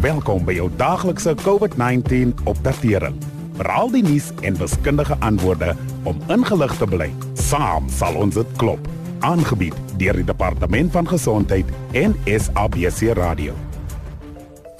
Welkom by jou daaglikse COVID-19 opdatering. Veral die nuus en wiskundige antwoorde om ingelig te bly. Saam sal ons dit klop. Aangebied deur die Departement van Gesondheid en SABC Radio.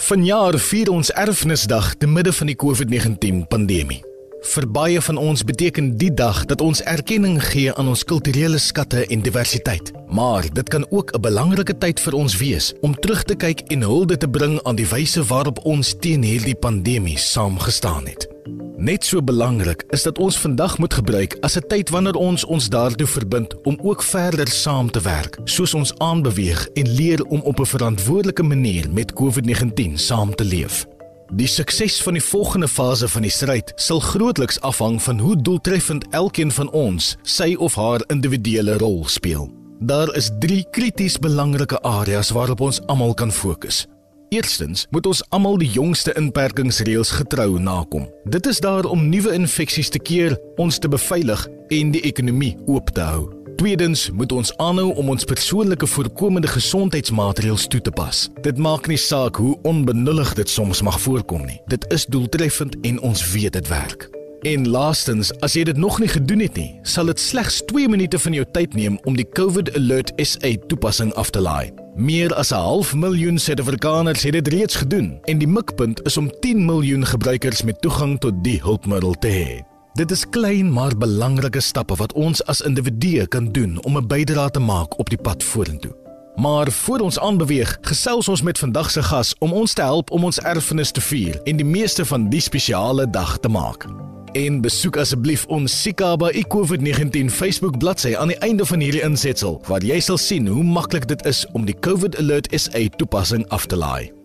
Vanjaar vier ons Erfenisdag te midde van die COVID-19 pandemie. Vir baie van ons beteken die dag dat ons erkenning gee aan ons kulturele skatte en diversiteit. Maar dit kan ook 'n belangrike tyd vir ons wees om terug te kyk en hulde te bring aan die wyse waarop ons teen hierdie pandemie saamgestaan het. Net so belangrik is dat ons vandag moet gebruik as 'n tyd wanneer ons ons daartoe verbind om ook verder saam te werk, soos ons aanbeweeg en leer om op 'n verantwoordelike manier met COVID-19 saam te leef. Die sukses van die volgende fase van die stryd sal grootliks afhang van hoe doeltreffend elkeen van ons sy of haar individuele rol speel. Daar is 3 krities belangrike areas waarop ons almal kan fokus. Eerstens moet ons almal die jongste inperkingsreëls getrou nakom. Dit is daar om nuwe infeksies te keer, ons te beveilig en die ekonomie oop te hou. Tweedens moet ons aanhou om ons persoonlike voorkomende gesondheidsmaatreëls toe te pas. Dit maak nie saak hoe onbenullig dit soms mag voorkom nie. Dit is doeltreffend en ons weet dit werk. En laastens, as jy dit nog nie gedoen het nie, sal dit slegs 2 minute van jou tyd neem om die COVID Alert SA toepassing af te laai. Meer as 'n half miljoen Suid-Afrikaners het dit reeds gedoen en die mikpunt is om 10 miljoen gebruikers met toegang tot die hulpmiddel te hê. Dit is klein maar belangrike stappe wat ons as individue kan doen om 'n bydrae te maak op die pad vorentoe. Maar voor ons aanbeweeg, gesels ons met vandag se gas om ons te help om ons erfenis te vier en die meeste van die spesiale dag te maak. En besoek asseblief ons Sikaba COVID-19 Facebook bladsy aan die einde van hierdie insetsel waar jy sal sien hoe maklik dit is om die COVID Alert SA toepassing af te laai.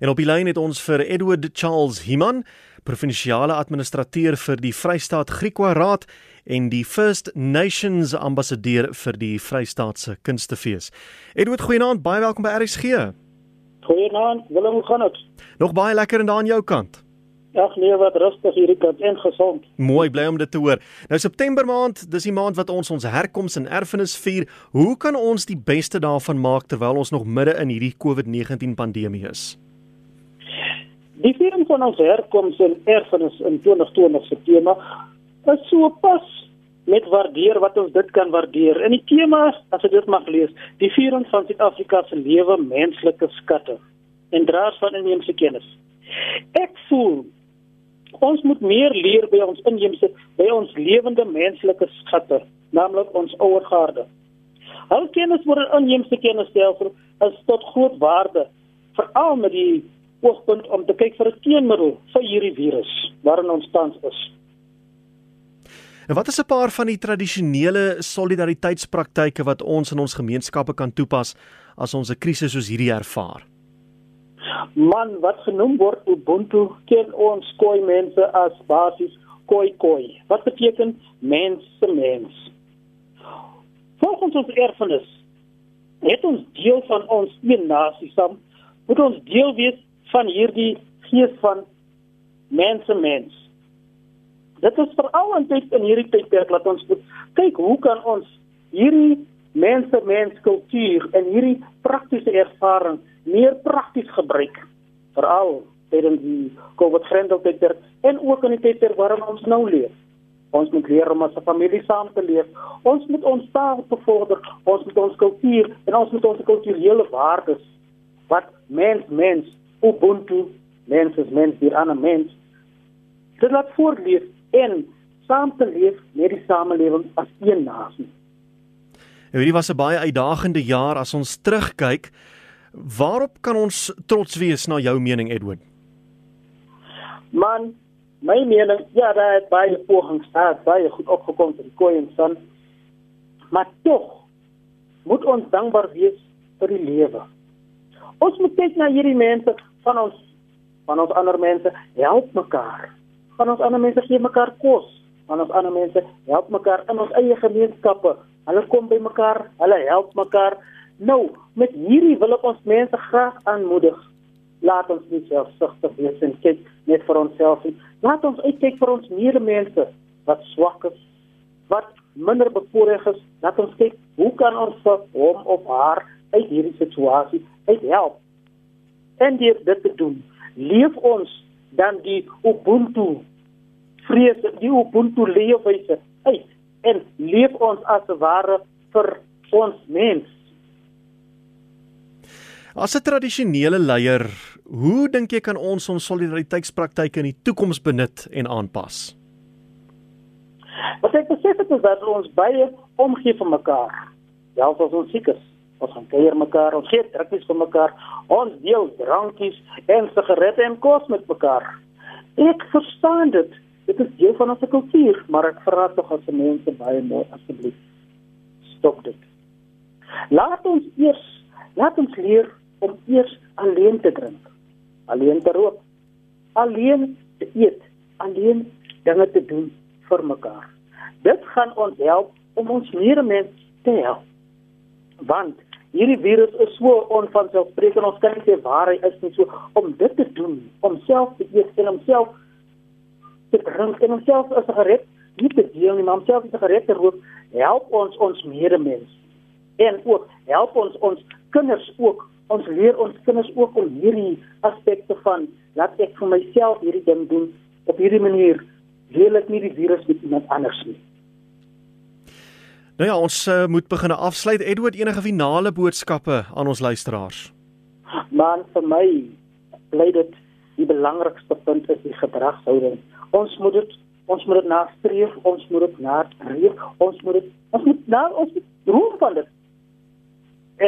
En op die lyn het ons vir Edward Charles Himan provinsiale administrateur vir die Vrystaat Griekwa Raad en die First Nations ambassadeur vir die Vrystaatse Kunstefees. Edward, goeienaand, baie welkom by RSG. Goeienaand, Willem, hoe gaan dit? Nog baie lekker en daar aan jou kant. Ag nee, wat rustig hierdie kant en gesond. Mooi, bly om dit te hoor. Nou September maand, dis die maand wat ons ons herkoms en erfenis vier. Hoe kan ons die beste daarvan maak terwyl ons nog midde in hierdie COVID-19 pandemie is? Die viering van ons herkoms en erfenis in 2020 se tema is so pas met waardeer wat ons dit kan waardeer. In die tema, as jy dit mag lees, die viering van Suid-Afrika se lewe menslike skatte en draers van inheemse kennis. Ek voel ons moet meer leer by ons inheemse by ons lewende menslike skatte, naamlik ons ouer garde. Al kennis in inheemse kennisstelsel is tot groot waarde veral met die oogpunt om te kyk vir 'n teenmiddel vir hierdie virus waarin ons tans is. En wat is 'n paar van die tradisionele solidariteitspraktyke wat ons in ons gemeenskappe kan toepas as ons 'n krisis soos hierdie ervaar? Man, wat genoem word Ubuntu, ken ons koi mense as basies koi koi. Wat beteken mens se mens? Volgens ons erfenis het ons deel van ons een nasie saam, moet ons deel wees van hierdie gees van mense mens. Dit is veral in tyd in hierdie tydperk dat ons kyk hoe kan ons hierdie mense mens kultuur en hierdie praktiese ervaring meer prakties gebruik veral tydens die COVID-19 tydperk en ook in die tydperk waarin ons nou leef. Ons moet leer om as 'n familie saam te leef. Ons moet ons taal bevorder, ons moet ons kultuur en ons moet ons kulturele waardes wat mens mens Ubuntu, mens is mens, die ander mens. Dit laat voortleef en saam te leef met die samelewing as een nasie. En hierdie was 'n baie uitdagende jaar as ons terugkyk. Waarop kan ons trots wees na jou mening Edward? Man, my mening, ja, daar het baie pogings gehad, baie goed opgekom vir die koei en son. Maar tog moet ons dankbaar wees vir die lewe. Ons moet kyk na hierdie mense van ons van ons ander mense help mekaar. Van ons ander mense gee mekaar kos. Van ons ander mense help mekaar in ons eie gemeenskappe. Hulle kom by mekaar, hulle help mekaar. Nou, met hierdie wil ek ons mense graag aanmoedig. Laat ons nie selfsugtig wees en kyk net vir onsself nie. Laat ons uitkyk vir ons medemens wat swak is, wat minder bevoorreg is. Laat ons kyk hoe kan ons vir hom of haar uit hierdie situasie uithelp. En deur dit te doen, leef ons dan die Ubuntu vrese, die Ubuntu leefwyse uit en leef ons as ware vir ons mens. As 'n tradisionele leier, hoe dink jy kan ons ons solidariteitspraktyke in die toekoms benut en aanpas? Wat ek besef het is dat ons baie omgee vir mekaar. Ja, as ons siek is, ons gaan kuier mekaar, ons gee drukkies vir mekaar, ons deel drankies en sigarette en kos met mekaar. Ek verstaan dit. Dit is deel van ons kultuur, maar ek vra tog as mense baie mooi asseblief stop dit. Laat ons eers laat ons leer om eers alleen te drink, alleen te rook, alleen te eet, alleen dinge te doen vir mekaar. Dit gaan ons help om ons medemens te help. Want hierdie virus is so onvanselfsprekend ons kan nie sê waar hy is nie so om dit te doen, om self te eet en homself te drink en homself as 'n gered nie te deel nie, maar homself as 'n gered te rook, help ons ons medemens. En ook help ons ons kinders ook ons leer ons kinders ook om hierdie aspekte van laat ek vir myself hierdie ding doen op hierdie manier deel ek nie die virus met iemand anders nie. Nou ja, ons uh, moet begin afsluit. Edward, enige finale boodskappe aan ons luisteraars? Man, vir my bly dit die belangrikste punt is die gedragshouding. Ons moet dit ons moet dit nastreef, ons moet dit nastreef, ons moet dit ons moet na ons droom van dit.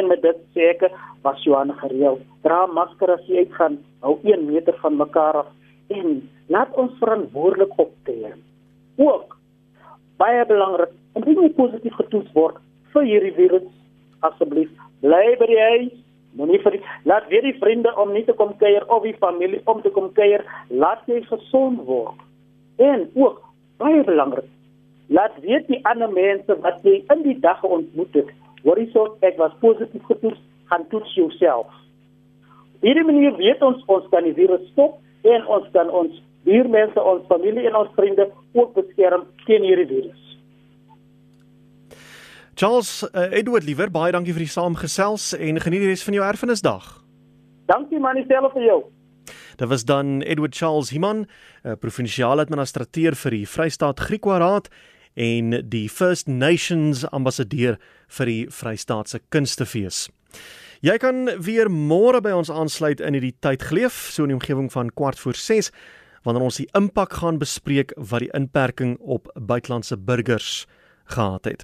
En met dit ek was Johan gereël. Dra masker as jy uitgaan, hou 1 meter van mekaar af en laat ons verantwoordelik optree. Ook baie belangrik, om nie positief getoets word vir hierdie virus asseblief bly by die huis. Moenie vir die, laat weer die vriende om nie te kom kuier of die familie om te kom kuier, laat jy gesond word. En ook baie belangrik, laat weet die ander mense wat jy in die dag ontmoet het, hoor jy so ek was positief getoets, gaan toets jouself. Hierdie manier weet ons ons kan die virus stop en ons kan ons buurmense, ons familie en ons vriende ook beskerm teen hierdie virus. Charles uh, Edward liewer baie dankie vir die saamgesels en geniet die res van jou erfenisdag. Dankie man, dieselfde vir jou. Dit was dan Edward Charles Himan, 'n provinsiale administrateur vir die Vrystaat Griekwa Raad en die First Nations ambassadeur vir die Vrystaatse Kunstefees. Jy kan weer môre by ons aansluit in hierdie tyd geleef, so in die omgewing van kwart voor 6, wanneer ons die impak gaan bespreek wat die inperking op buitelandse burgers gehad het.